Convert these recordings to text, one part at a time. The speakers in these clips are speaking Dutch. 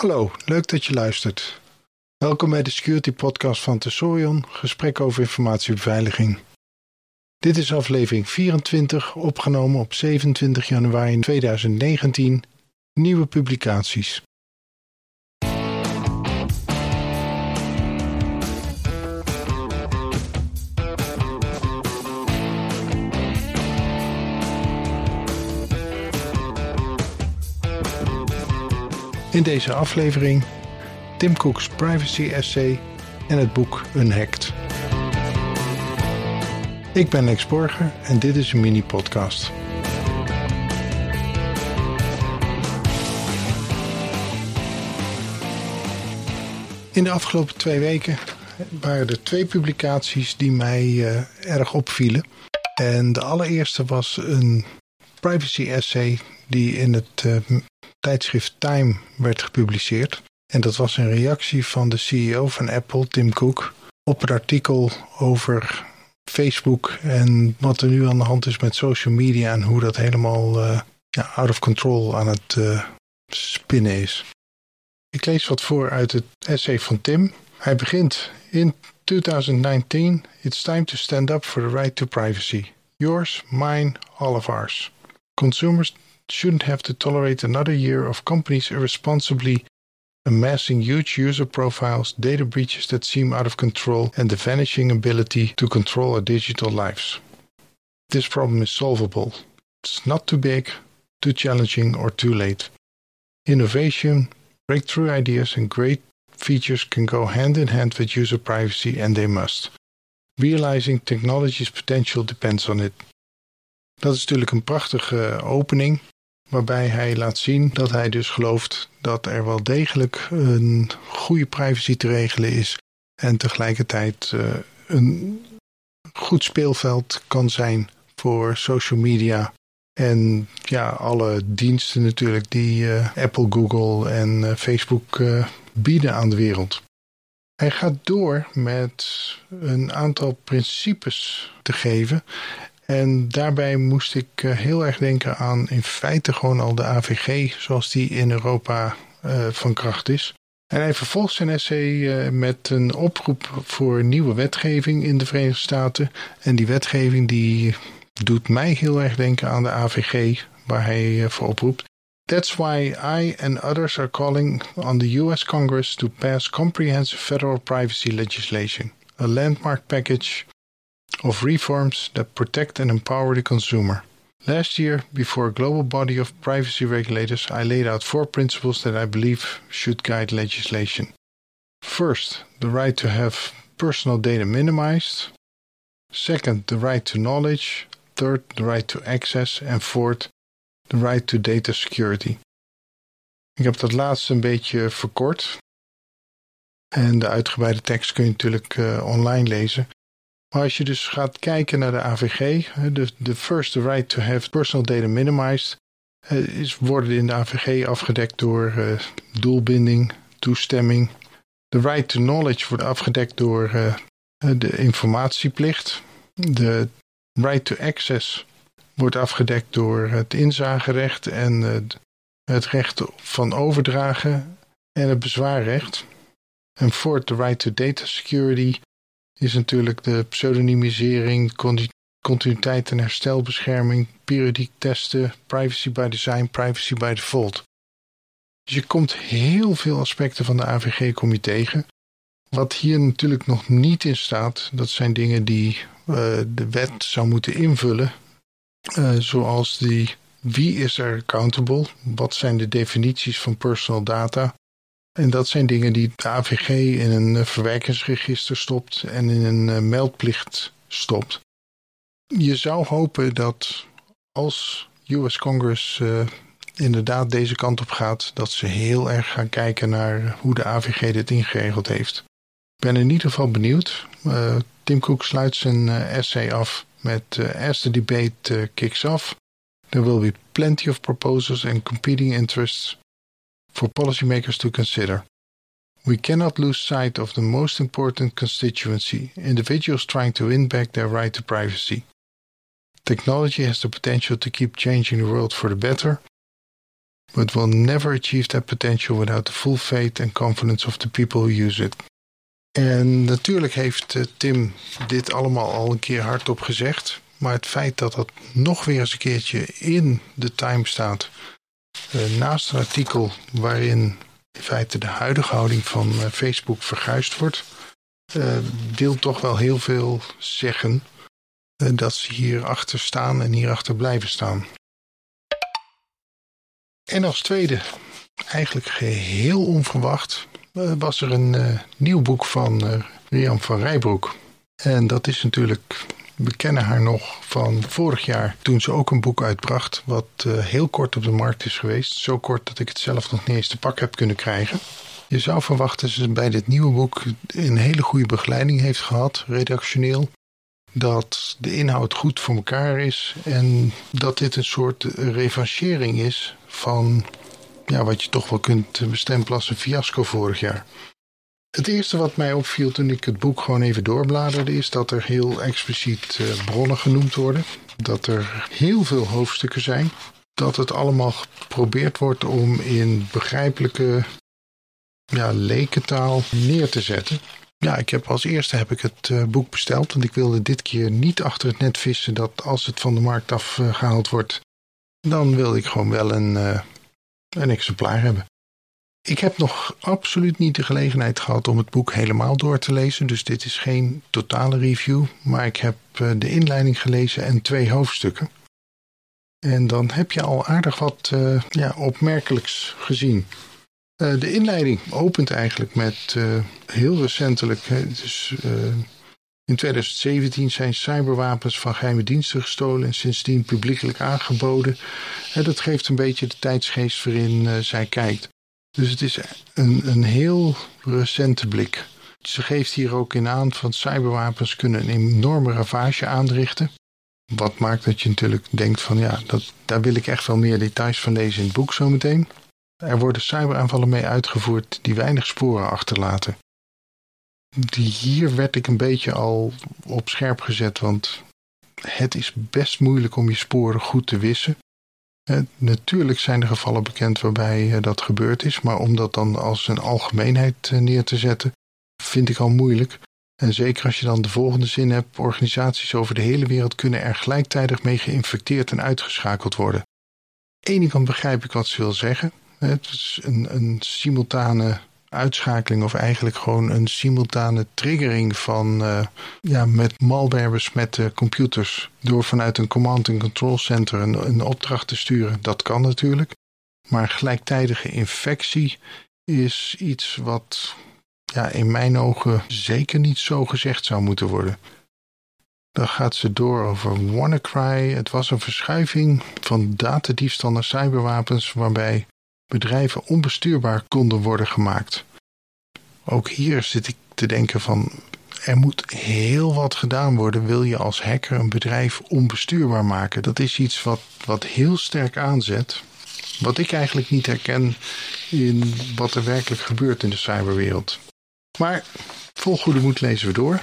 Hallo, leuk dat je luistert. Welkom bij de Security Podcast van Tesorion, gesprek over informatiebeveiliging. Dit is aflevering 24, opgenomen op 27 januari 2019. Nieuwe publicaties. In deze aflevering Tim Cook's privacy essay en het boek Unhacked. Ik ben Lex Borger en dit is een mini-podcast. In de afgelopen twee weken waren er twee publicaties die mij uh, erg opvielen. En de allereerste was een privacy essay die in het uh, tijdschrift Time werd gepubliceerd. En dat was een reactie van de CEO van Apple, Tim Cook, op een artikel over Facebook en wat er nu aan de hand is met social media en hoe dat helemaal uh, ja, out of control aan het uh, spinnen is. Ik lees wat voor uit het essay van Tim. Hij begint in 2019, it's time to stand up for the right to privacy. Yours, mine, all of ours. Consumers shouldn't have to tolerate another year of companies irresponsibly amassing huge user profiles, data breaches that seem out of control, and the vanishing ability to control our digital lives. This problem is solvable. It's not too big, too challenging, or too late. Innovation, breakthrough ideas, and great features can go hand in hand with user privacy, and they must. Realizing technology's potential depends on it. Dat is natuurlijk een prachtige eh, opening waarbij hij laat zien dat hij dus gelooft dat er wel degelijk een goede privacy te regelen is en tegelijkertijd uh, een goed speelveld kan zijn voor social media en ja, alle diensten natuurlijk die uh, Apple, Google en uh, Facebook bieden aan de wereld. Hij gaat door met een aantal principes te geven en daarbij moest ik eh, heel erg denken aan in feite gewoon al de AVG zoals die in Europa uh, van kracht is. En hij vervolgt zijn essay uh, met een oproep voor nieuwe wetgeving in de Verenigde Staten. En die wetgeving die doet mij heel erg denken aan de AVG waar hij voor oproept. That's why I and others are calling on the US Congress to pass comprehensive federal privacy legislation, a landmark package of reforms that protect and empower the consumer. Last year, before a global body of privacy regulators, I laid out four principles that I believe should guide legislation. First, the right to have personal data minimized. Second, the right to knowledge. Third, the right to access. And fourth, the right to data security. Ik heb dat laatste een beetje verkort. En de uitgebreide tekst kun je natuurlijk uh, online lezen. Maar als je dus gaat kijken naar de AVG, de, de first right to have personal data minimized, is, worden in de AVG afgedekt door uh, doelbinding, toestemming. De right to knowledge wordt afgedekt door uh, de informatieplicht. De right to access wordt afgedekt door het inzagerecht en uh, het recht van overdragen en het bezwaarrecht. En voor the right to data security is natuurlijk de pseudonymisering, continuïteit en herstelbescherming, periodiek testen, privacy by design, privacy by default. Dus je komt heel veel aspecten van de AVG kom je tegen. Wat hier natuurlijk nog niet in staat, dat zijn dingen die uh, de wet zou moeten invullen. Uh, zoals die wie is er accountable? Wat zijn de definities van personal data? En dat zijn dingen die de AVG in een eh, verwerkingsregister stopt en in een eh, meldplicht stopt. Je zou hopen dat als US Congress uh, inderdaad deze kant op gaat, dat ze heel erg gaan kijken naar hoe de AVG dit ingeregeld heeft. Ik ben in ieder geval benieuwd. Tim Cook sluit zijn essay af met as the debate kicks off. There will be plenty of proposals and competing interests for policymakers to consider. We cannot lose sight of the most important constituency individuals trying to win back their right to privacy. Technology has the potential to keep changing the world for the better, but will never achieve that potential without the full faith and confidence of the people who use it. En natuurlijk heeft eh, Tim dit allemaal al een keer hardop gezegd. Maar het feit dat dat nog weer eens een keertje in de Time staat. Naast een artikel waarin in feite de huidige houding van uh, Facebook verguisd wordt. Uh, deelt toch wel heel veel zeggen dat ze hierachter staan en hierachter blijven staan. En als tweede, eigenlijk geheel onverwacht, was er een nieuw boek van Rian van Rijbroek. En dat is natuurlijk we kennen haar nog van vorig jaar toen ze ook een boek uitbracht wat uh, heel kort op de markt is geweest. Zo kort dat ik het zelf nog niet eens te pak heb kunnen krijgen. Je zou verwachten dat ze bij dit nieuwe boek een hele goede begeleiding heeft gehad, redactioneel. Dat de inhoud goed voor elkaar is en dat dit een soort revanchering is van ja, wat je toch wel kunt bestempelen als een fiasco vorig jaar. Het eerste wat mij opviel toen ik het boek gewoon even doorbladerde, is dat er heel expliciet uh, bronnen genoemd worden. Dat er heel veel hoofdstukken zijn. Dat het allemaal geprobeerd wordt om in begrijpelijke ja, lekentaal neer te zetten. Ja, ik heb als eerste heb ik het uh, boek besteld, want ik wilde dit keer niet achter het net vissen dat als het van de markt afgehaald wordt, dan wil ik gewoon wel een, uh, een exemplaar hebben. Ik heb nog absoluut niet de gelegenheid gehad om het boek helemaal door te lezen. Dus dit is geen totale review. Maar ik heb eh, de inleiding gelezen en twee hoofdstukken. En dan heb je al aardig wat uh, ja, opmerkelijks gezien. Uh, de inleiding opent eigenlijk met heel recentelijk. Dus, in 2017 zijn cyberwapens van geheime diensten gestolen en sindsdien publiekelijk aangeboden. dat geeft een beetje de tijdsgeest waarin zij kijkt. Dus het is een, een heel recente blik. Ze geeft hier ook in aan van cyberwapens kunnen een enorme ravage aanrichten. Wat maakt dat je natuurlijk denkt van ja, dat, daar wil ik echt wel meer details van lezen in het boek zometeen. Er worden cyberaanvallen mee uitgevoerd die weinig sporen achterlaten. Die hier werd ik een beetje al op scherp gezet, want het is best moeilijk om je sporen goed te wissen. Eh, natuurlijk zijn er gevallen bekend waarbij eh, dat gebeurd is, maar om dat dan als een algemeenheid eh, neer te zetten, vind ik al moeilijk. En zeker als je dan de volgende zin hebt: organisaties over de hele wereld kunnen er gelijktijdig mee geïnfecteerd en uitgeschakeld worden. Aan de begrijp ik wat ze wil zeggen. Het is een, een simultane uitschakeling of eigenlijk gewoon een simultane triggering van uh, ja, met malware besmette computers door vanuit een command and control center een, een opdracht te sturen. Dat kan natuurlijk. Maar gelijktijdige infectie is iets wat ja, in mijn ogen zeker niet zo gezegd zou moeten worden. Dan gaat ze door over WannaCry. Het was een verschuiving van datadiefstal naar cyberwapens waarbij bedrijven onbestuurbaar konden worden gemaakt. Ook hier zit ik te denken van er moet heel wat gedaan worden. Wil je als hacker een bedrijf onbestuurbaar maken? Dat is iets wat, wat heel sterk aanzet. Wat ik eigenlijk niet herken in wat er werkelijk gebeurt in de cyberwereld. Maar vol goede moed lezen we door.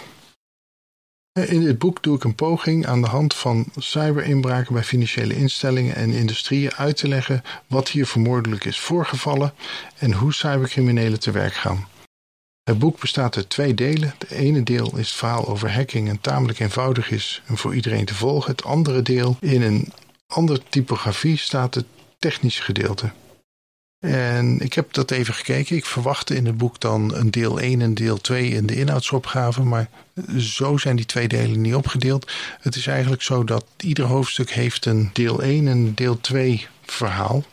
In dit boek doe ik een poging aan de hand van cyberinbraken bij financiële instellingen en industrieën uit te leggen wat hier vermoedelijk is voorgevallen en hoe cybercriminelen te werk gaan. Het boek bestaat uit twee delen. Het ene deel is het verhaal over hacking en tamelijk eenvoudig is en voor iedereen te volgen. Het andere deel, in een andere typografie, staat het technische gedeelte. En ik heb dat even gekeken. Ik verwachtte in het boek dan een deel 1 en deel 2 in de inhoudsopgave. Maar zo zijn die twee delen niet opgedeeld. Het is eigenlijk zo dat ieder hoofdstuk heeft een deel 1 en deel 2 verhaal.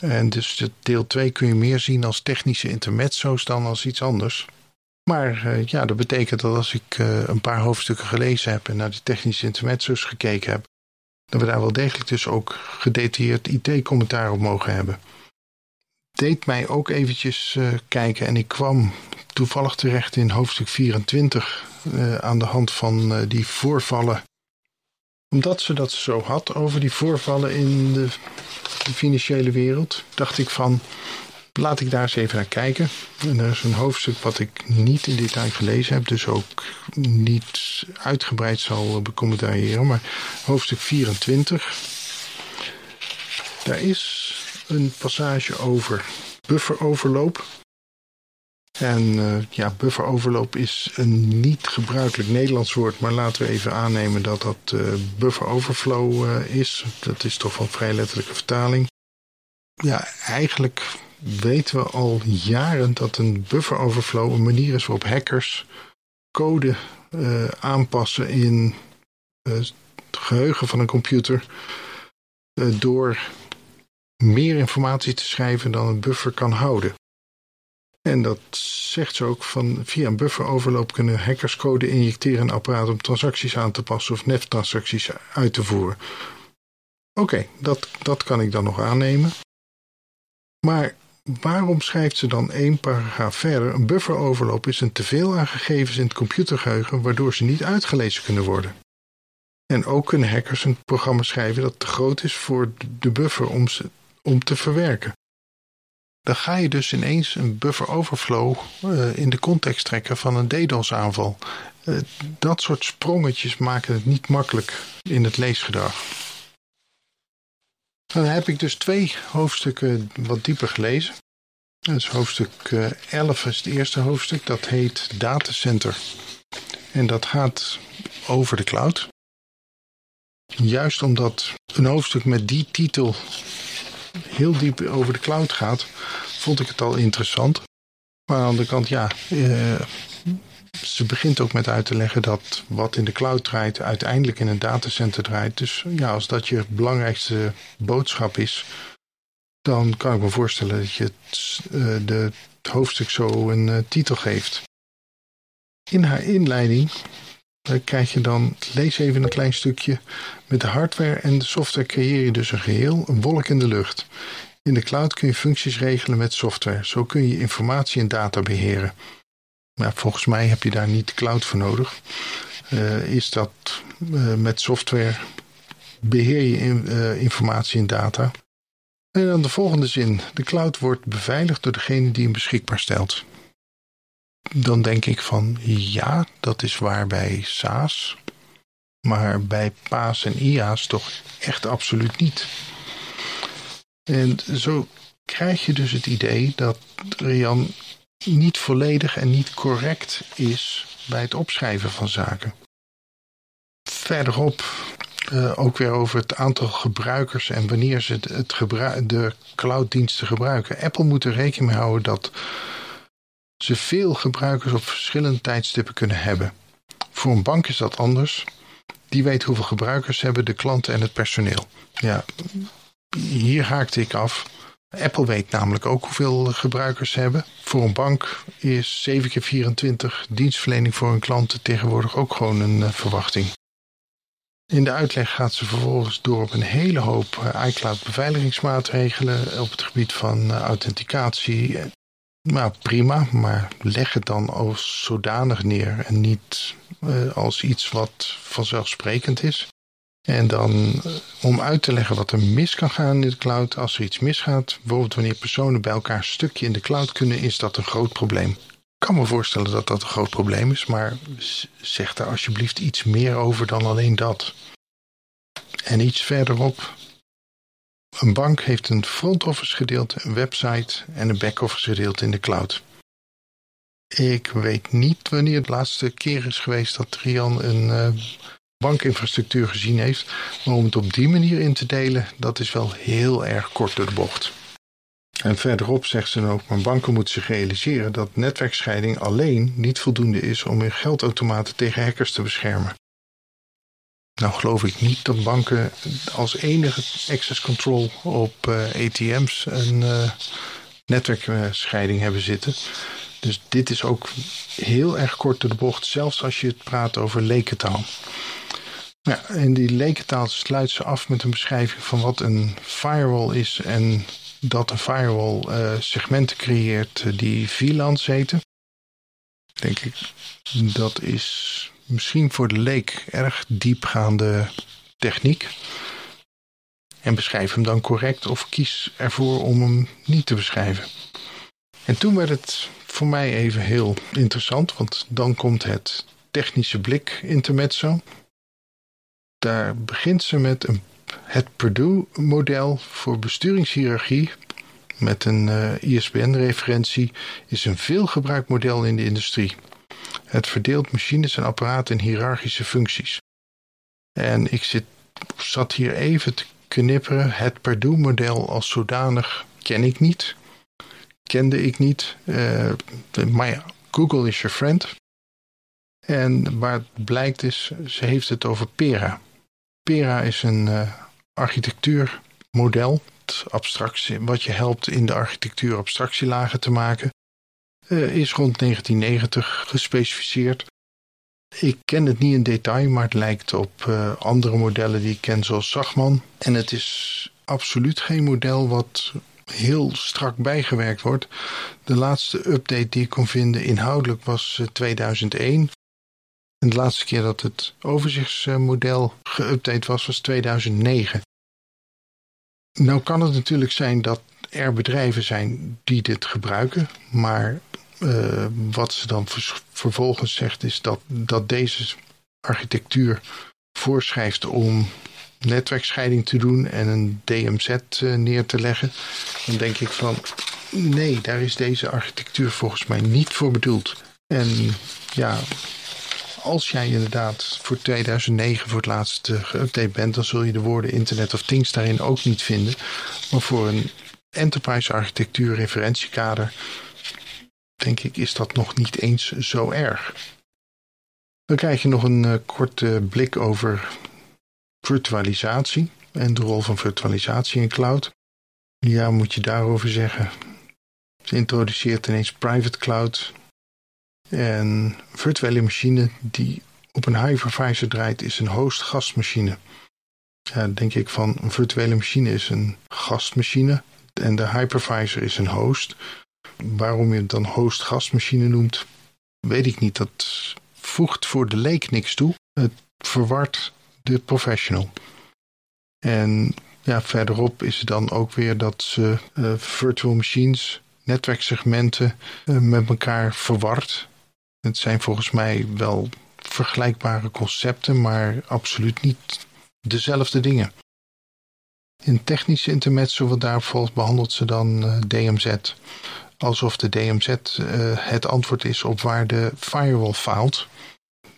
En dus de deel 2 kun je meer zien als technische intermezzo's dan als iets anders. Maar uh, ja, dat betekent dat als ik uh, een paar hoofdstukken gelezen heb en naar de technische intermezzo's gekeken heb, dat we daar wel degelijk dus ook gedetailleerd IT-commentaar op mogen hebben deed mij ook eventjes uh, kijken en ik kwam toevallig terecht in hoofdstuk 24 uh, aan de hand van uh, die voorvallen. Omdat ze dat zo had over die voorvallen in de, de, financiële wereld, dacht ik van laat ik daar eens even naar kijken. En er is een hoofdstuk wat ik niet in detail gelezen heb, dus ook niet uitgebreid zal becommentariëren, maar hoofdstuk 24. Daar is een passage over bufferoverloop. En uh, ja, bufferoverloop is een niet gebruikelijk Nederlands woord, maar laten we even aannemen dat dat uh, buffer overflow uh, is. Dat is toch een vrij letterlijke vertaling. Ja, eigenlijk weten we al jaren dat een buffer overflow een manier is waarop hackers code aanpassen in het geheugen van een computer door meer informatie te schrijven dan een buffer kan houden. En dat zegt ze ook van via een bufferoverloop kunnen hackers code injecteren in apparaat om transacties aan te passen of NEF-transacties uit te voeren. Oké, dat, dat kan ik dan nog aannemen. Maar waarom schrijft ze dan één paragraaf verder? Een bufferoverloop is een teveel aan gegevens in het computergeheugen waardoor ze niet uitgelezen kunnen worden. En ook kunnen hackers een programma schrijven dat te groot is voor de buffer om, ze, om te verwerken dan ga je dus ineens een buffer overflow uh, in de context trekken van een DDoS aanval. Uh, dat soort sprongetjes maken het niet makkelijk in het leesgedrag. Dan heb ik dus twee hoofdstukken wat dieper gelezen. Dus hoofdstuk 11 eh, is het eerste hoofdstuk, dat heet Datacenter. En dat gaat over de cloud. Juist omdat een hoofdstuk met die titel heel diep over de cloud gaat, vond ik het al interessant. Maar aan de andere kant, ja, uh, ze begint ook met uit te leggen dat wat in de cloud draait, uiteindelijk in een datacenter draait. Dus ja, als dat je belangrijkste boodschap is, dan kan ik me voorstellen dat je het, uh, de, hoofdstuk zo een uh, titel geeft. In haar inleiding krijg je dan, lees even een klein stukje. Met de hardware en de software creëer je dus een geheel, een wolk in de lucht. In de cloud kun je functies regelen met software. Zo kun je informatie en data beheren. Maar volgens mij heb je daar niet de cloud voor nodig. Uh, is dat uh, met software beheer je uh, informatie en data. En dan de volgende zin. De cloud wordt beveiligd door degene die hem beschikbaar stelt dan denk ik van ja, dat is waar bij SaaS. Maar bij PaaS en IaaS toch echt absoluut niet. En zo krijg je dus het idee dat Rian niet volledig en niet correct is bij het opschrijven van zaken. Verderop uh, ook weer over het aantal gebruikers en wanneer ze het gebruik, de clouddiensten gebruiken. Apple moet er rekening mee houden dat ze veel gebruikers op verschillende tijdstippen kunnen hebben. Voor een bank is dat anders. Die weet hoeveel gebruikers hebben, de klanten en het personeel. Ja, hier haakte ik af. Apple weet namelijk ook hoeveel gebruikers hebben. Voor een bank is 7 keer 24 dienstverlening voor hun klanten tegenwoordig ook gewoon een uh, verwachting. In de uitleg gaat ze vervolgens door op een hele hoop uh, iCloud beveiligingsmaatregelen op het gebied van uh, authenticatie nou, prima, maar leg het dan als zodanig neer en niet uh, als iets wat vanzelfsprekend is. En dan uh, om uit te leggen wat er mis kan gaan in de cloud, als er iets misgaat, bijvoorbeeld wanneer personen bij elkaar een stukje in de cloud kunnen, is dat een groot probleem. Ik kan me voorstellen dat dat een groot probleem is, maar zeg daar alsjeblieft iets meer over dan alleen dat. En iets verderop een bank heeft een front office gedeelte, een website en een back office gedeelte in de cloud. Ik weet niet wanneer het laatste keer is geweest dat Rian een uh, bankinfrastructuur gezien heeft. Maar om het op die manier in te delen, dat is wel heel erg kort door de bocht. En verderop zegt ze dan ook, maar banken moeten zich realiseren dat netwerkscheiding alleen niet voldoende is om hun geldautomaten tegen hackers te beschermen. Nou geloof ik niet dat banken als enige access control op uh, eh, ATM's een uh, netwerkscheiding hebben zitten. Dus dit is ook heel erg kort door de bocht, zelfs als je het praat over lekentaal. En die lekentaal sluit ze af met een beschrijving van wat een firewall is en dat een firewall uh, segmenten creëert die VLANs heten. Denk ik, dat is misschien voor de leek erg diepgaande techniek. En beschrijf hem dan correct of kies ervoor om hem niet te beschrijven. En toen werd het voor mij even heel interessant, want dan komt het technische blik intermezzo. Daar begint ze met een het Purdue-model voor besturingshierarchie met een uh, ISBN-referentie is een veelgebruikt model in de industrie. Het verdeelt machines en apparaten in hiërarchische functies. En ik zit, zat hier even te knipperen. Het Purdue-model als zodanig ken ik niet. Kende ik niet. Uh, maar ja, Google is your friend. En waar het blijkt is, ze heeft het over Pera. Pera is een uh, architectuurmodel, abstractie, wat je helpt in de architectuur abstractielagen te maken. Uh, is rond 1990 gespecificeerd. Ik ken het niet in detail, maar het lijkt op uh, andere modellen die ik ken, zoals Zagman. En het is absoluut geen model wat heel strak bijgewerkt wordt. De laatste update die ik kon vinden inhoudelijk was 2001. En de laatste keer dat het overzichtsmodel geüpdate was, was 2009. Nou kan het natuurlijk zijn dat er bedrijven zijn die dit gebruiken, maar uh, wat ze dan vervolgens zegt is dat, dat deze architectuur voorschrijft om netwerkscheiding te doen en een DMZ uh, neer te leggen. Dan denk ik van nee, daar is deze architectuur volgens mij niet voor bedoeld. En ja, als jij inderdaad voor 2009 voor het laatst uh, geüpdate bent, dan zul je de woorden Internet of Things daarin ook niet vinden. Maar voor een enterprise architectuur referentiekader, denk ik, is dat nog niet eens zo erg. Dan krijg je nog een uh, korte blik over virtualisatie en de rol van virtualisatie in cloud. Ja, moet je daarover zeggen. Ze introduceert ineens private cloud, en virtuele machine die op een hypervisor draait is een host-gastmachine. Ja, denk ik van een virtuele machine is een gastmachine en de hypervisor is een host. Waarom je het dan host-gastmachine noemt, weet ik niet. Dat voegt voor de leek niks toe. Het verwart de professional. En ja, verderop is het dan ook weer dat ze uh, virtual machines, netwerksegmenten uh, met elkaar verwart. Het zijn volgens mij wel vergelijkbare concepten, maar absoluut niet dezelfde dingen. In technische intermezzo wat daar volgt behandelt ze dan uh, DMZ. Alsof de DMZ uh, het antwoord is op waar de firewall faalt.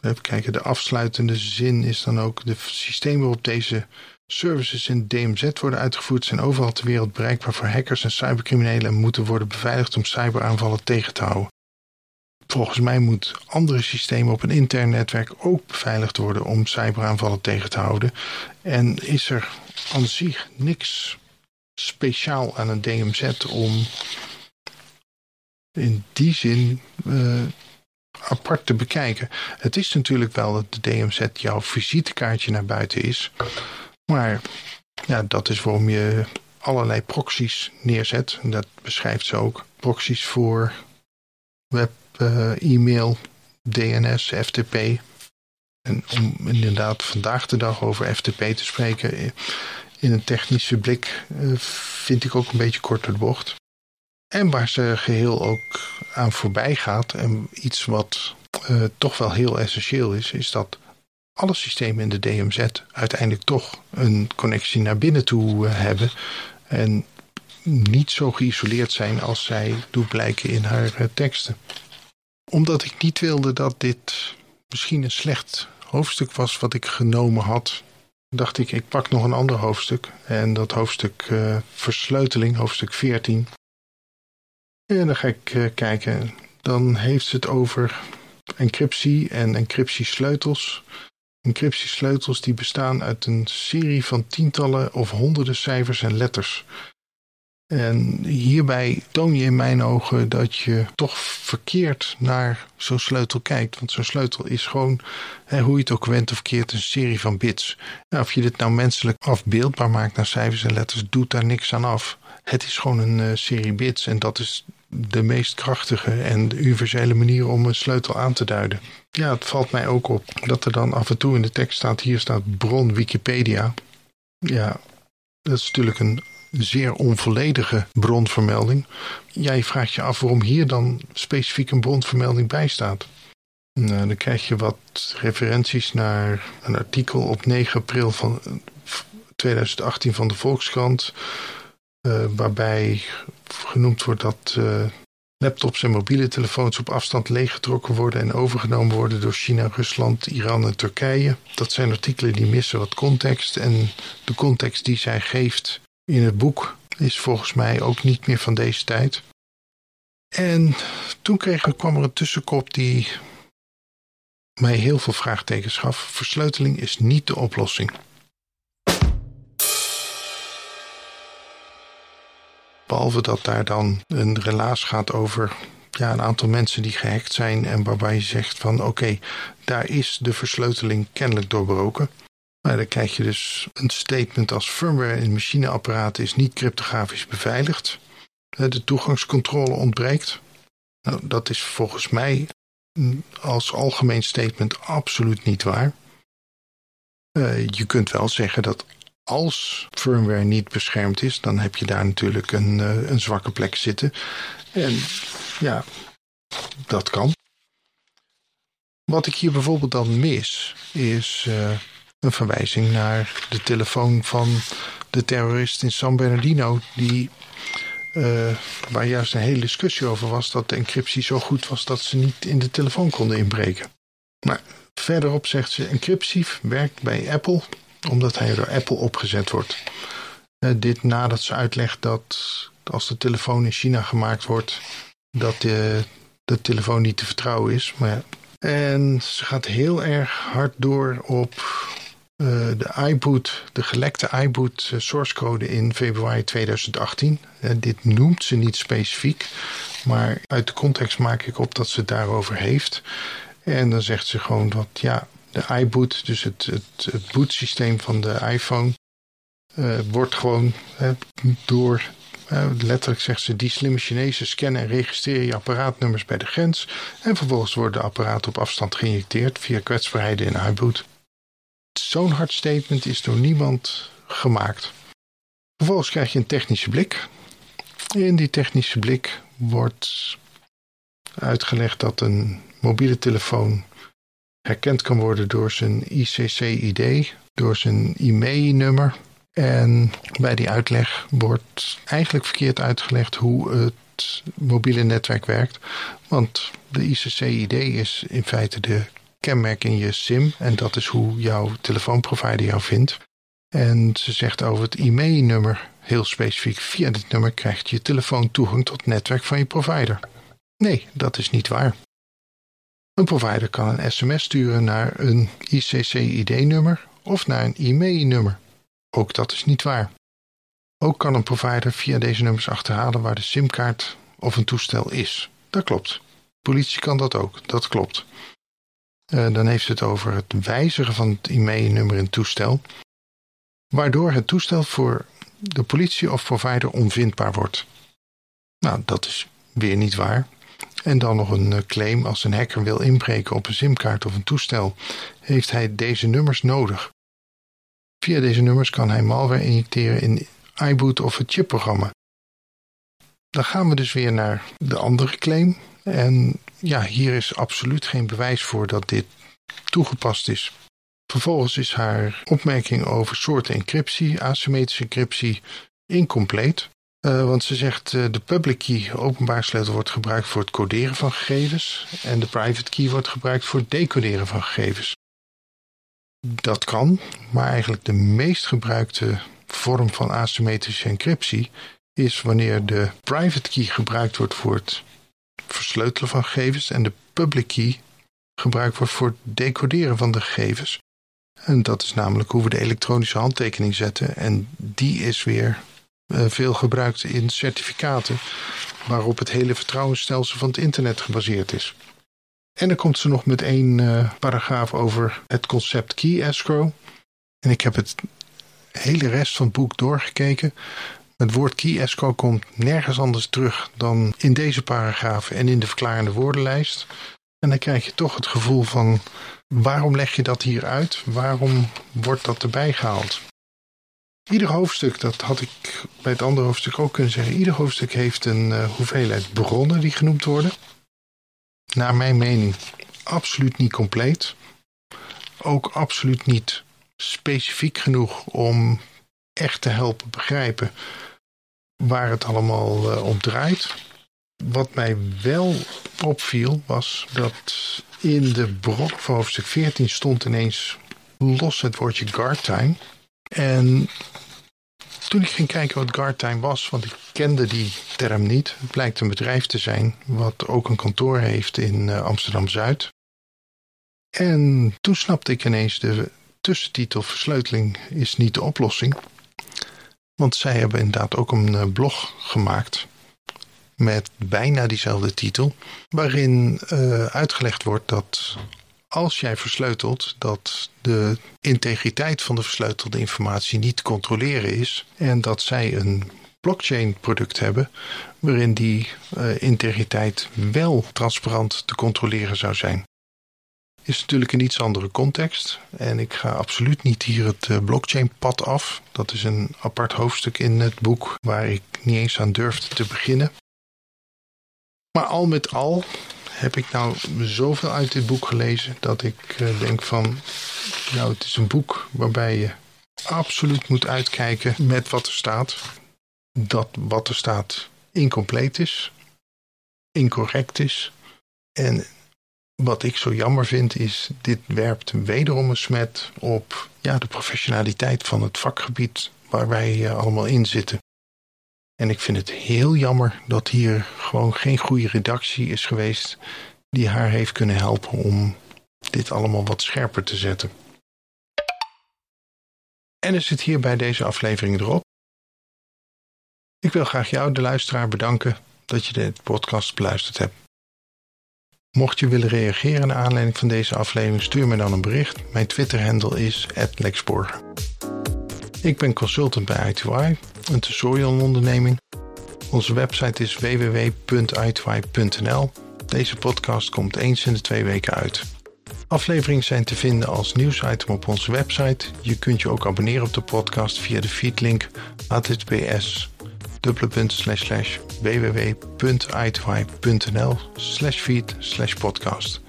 Even kijken, de afsluitende zin is dan ook de systemen waarop deze services in DMZ worden uitgevoerd zijn overal ter wereld bereikbaar voor hackers en cybercriminelen en moeten worden beveiligd om cyberaanvallen tegen te houden. Volgens mij moet andere systemen op een intern netwerk ook beveiligd worden om cyberaanvallen tegen te houden. En is er aan zich niks speciaal aan een DMZ om in die zin uh, apart te bekijken. Het is natuurlijk wel dat de DMZ jouw visitekaartje naar buiten is. Maar ja, dat is waarom je allerlei proxies neerzet. En dat beschrijft ze ook. Proxies voor web uh, e-mail, DNS, FTP. En om inderdaad vandaag de dag over FTP te spreken, eh, in een technische blik, vind ik ook een beetje kort door de bocht. En waar ze geheel ook aan voorbij gaat, en iets wat uh, toch wel heel essentieel is, is dat alle systemen in de DMZ uiteindelijk toch een connectie naar binnen toe hebben. En niet zo geïsoleerd zijn als zij doet blijken in haar teksten omdat ik niet wilde dat dit misschien een slecht hoofdstuk was wat ik genomen had, dacht ik, ik pak nog een ander hoofdstuk. En dat hoofdstuk versleuteling, hoofdstuk 14. En dan ga ik uh, kijken. Dan heeft ze het over encryptie en encryptiesleutels. Encryptiesleutels die bestaan uit een serie van tientallen of honderden cijfers en letters. En hierbij toon je in mijn ogen dat je toch verkeerd naar zo'n sleutel kijkt. Want zo'n sleutel is gewoon, hè, hoe je het ook went of keert, een serie van bits. Nou, of je dit nou menselijk afbeeldbaar maakt naar cijfers en letters, doet daar niks aan af. Het is gewoon een uh, serie bits en dat is de meest krachtige en universele manier om een sleutel aan te duiden. Ja, het valt mij ook op dat er dan af en toe in de tekst staat, hier staat bron Wikipedia. Ja, dat is natuurlijk een zeer onvolledige bronvermelding. Jij vraagt je af waarom hier dan specifiek een bronvermelding bij staat. Nou, dan krijg je wat referenties naar een artikel op 9 april van 2018 van de Volkskrant. Uh, waarbij genoemd wordt dat uh, laptops en mobiele telefoons op afstand leeggetrokken worden en overgenomen worden door China, Rusland, Iran en Turkije. Dat zijn artikelen die missen wat context. En de context die zij geeft in het boek is volgens mij ook niet meer van deze tijd. En toen kreeg, kwam er een tussenkop die mij heel veel vraagtekens gaf. Versleuteling is niet de oplossing. Behalve dat daar dan een relaas gaat over ja, een aantal mensen die gehackt zijn en waarbij je zegt van oké, daar is de versleuteling kennelijk doorbroken. Maar dan krijg je dus een statement als firmware in machineapparaten is niet cryptografisch beveiligd. De toegangscontrole ontbreekt. Nou, dat is volgens mij als algemeen statement absoluut niet waar. Uh, je kunt wel zeggen dat als firmware niet beschermd is, dan heb je daar natuurlijk een, uh, een zwakke plek zitten. En ja, dat kan. Wat ik hier bijvoorbeeld dan mis, is uh, een verwijzing naar de telefoon van de terrorist in San Bernardino, die uh, waar juist een hele discussie over was dat de encryptie zo goed was dat ze niet in de telefoon konden inbreken. Maar verderop zegt ze: encryptie werkt bij Apple omdat hij door Apple opgezet wordt. Uh, dit nadat ze uitlegt dat als de telefoon in China gemaakt wordt, dat de, de telefoon niet te vertrouwen is. Maar ja. En ze gaat heel erg hard door op uh, de iBoot, de gelekte iBoot uh, source code in februari 2018. Uh, dit noemt ze niet specifiek, maar uit de context maak ik op dat ze het daarover heeft. En dan zegt ze gewoon dat ja, de iBoot, dus het, het, het bootsysteem van de iPhone, uh, wordt gewoon door, letterlijk zegt ze, die slimme Chinezen scannen en registreren je apparaatnummers bij de grens. En vervolgens worden de apparaten op afstand geïnjecteerd via kwetsbaarheden in iBoot. Zo'n hard statement is door niemand gemaakt. Vervolgens krijg je een technische blik. In die technische blik wordt uitgelegd dat een mobiele telefoon herkend kan worden door zijn ICC-ID, door zijn IMEI-nummer. En bij die uitleg wordt eigenlijk verkeerd uitgelegd hoe het mobiele netwerk werkt. Want de ICC-ID is in feite de kenmerk in je SIM. En dat is hoe jouw telefoonprovider jou vindt. En ze zegt over het e-mailnummer heel specifiek. Via dit nummer krijgt je telefoon toegang tot het netwerk van je provider. Nee, dat is niet waar. Een provider kan een sms sturen naar een ICC-ID-nummer of naar een e-mailnummer. Ook dat is niet waar. Ook kan een provider via deze nummers achterhalen waar de simkaart of een toestel is. Dat klopt. Politie kan dat ook, dat klopt. Uh, dan heeft het over het wijzigen van het e-mailnummer in het toestel, waardoor het toestel voor de politie of provider onvindbaar wordt. Nou, dat is weer niet waar. En dan nog een eh, claim als een hacker wil inbreken op een simkaart of een toestel, heeft hij deze nummers nodig. Via deze nummers kan hij malware injecteren in iBoot of het chipprogramma. Dan gaan we dus weer naar de andere claim. En ja, hier is absoluut geen bewijs voor dat dit toegepast is. Vervolgens is haar opmerking over soorten encryptie, asymmetrische encryptie, incompleet. Uh, want ze zegt uh, de public key, openbaar sleutel, wordt gebruikt voor het coderen van gegevens. En de private key wordt gebruikt voor het decoderen van gegevens. Dat kan, maar eigenlijk de meest gebruikte vorm van asymmetrische encryptie is wanneer de private key gebruikt wordt voor het versleutelen van gegevens en de public key gebruikt wordt voor het decoderen van de gegevens. En dat is namelijk hoe we de elektronische handtekening zetten. En die is weer veel gebruikt in certificaten waarop het hele vertrouwensstelsel van het internet gebaseerd is. En dan komt ze nog met één uh, paragraaf over het concept key escrow. En ik heb het hele rest van het boek doorgekeken. Het woord key escrow komt nergens anders terug dan in deze paragraaf en in de verklarende woordenlijst. En dan krijg je toch het gevoel van waarom leg je dat hier uit? Waarom wordt dat erbij gehaald? Ieder hoofdstuk, dat had ik bij het andere hoofdstuk ook kunnen zeggen, ieder hoofdstuk heeft een uh, hoeveelheid bronnen die genoemd worden. Naar mijn mening absoluut niet compleet. Ook absoluut niet specifiek genoeg om echt te helpen begrijpen waar het allemaal uh, om draait. Wat mij wel opviel was dat in de brok van hoofdstuk 14 stond ineens los het woordje guard time. En toen ik ging kijken wat guard time was, want ik kende die term niet. Het blijkt een bedrijf te zijn wat ook een kantoor heeft in uh, Amsterdam-Zuid. En toen snapte ik ineens de tussentitel Versleuteling is niet de oplossing. Want zij hebben inderdaad ook een uh, blog gemaakt met bijna diezelfde titel, waarin uh, uitgelegd wordt dat als jij versleutelt, dat de integriteit van de versleutelde informatie niet te controleren is en dat zij een blockchain product hebben waarin die uh, integriteit wel transparant te controleren zou zijn. Is natuurlijk een iets andere context en ik ga absoluut niet hier het uh, blockchain pad af. Dat is een apart hoofdstuk in het boek waar ik niet eens aan durfde te beginnen. Maar al met al heb ik nou zoveel uit dit boek gelezen dat ik uh, denk van, nou het is een boek waarbij je absoluut moet uitkijken met wat er staat. Dat wat er staat incompleet is, incorrect is. En wat ik zo jammer vind is, dit werpt wederom een smet op ja, de professionaliteit van het vakgebied waar wij uh, allemaal in zitten. En ik vind het heel jammer dat hier gewoon geen goede redactie is geweest die haar heeft kunnen helpen om dit allemaal wat scherper te zetten. En is het hier bij deze aflevering erop. Ik wil graag jou, de luisteraar, bedanken dat je de podcast beluisterd hebt. Mocht je willen reageren naar aanleiding van deze aflevering, stuur me dan een bericht. Mijn Twitter-handle is @lexborg. Ik ben consultant bij I2I, een tutorial onderneming. Onze website is www.i2i.nl. Deze podcast komt eens in de twee weken uit. Afleveringen zijn te vinden als nieuwsitem op onze website. Je kunt je ook abonneren op de podcast via de feedlink https www.i2i.nl feed podcast.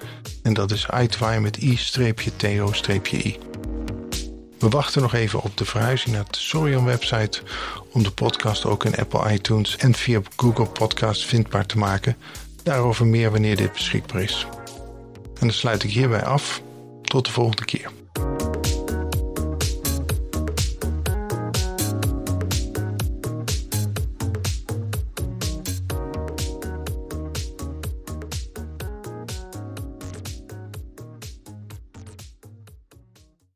En dat is i2i met i-to-i. We wachten nog even op de verhuizing naar de Sorion website om de podcast ook in Apple iTunes en via Google Podcast vindbaar te maken. Daarover meer wanneer dit beschikbaar is. En dan sluit ik hierbij af. Tot de volgende keer.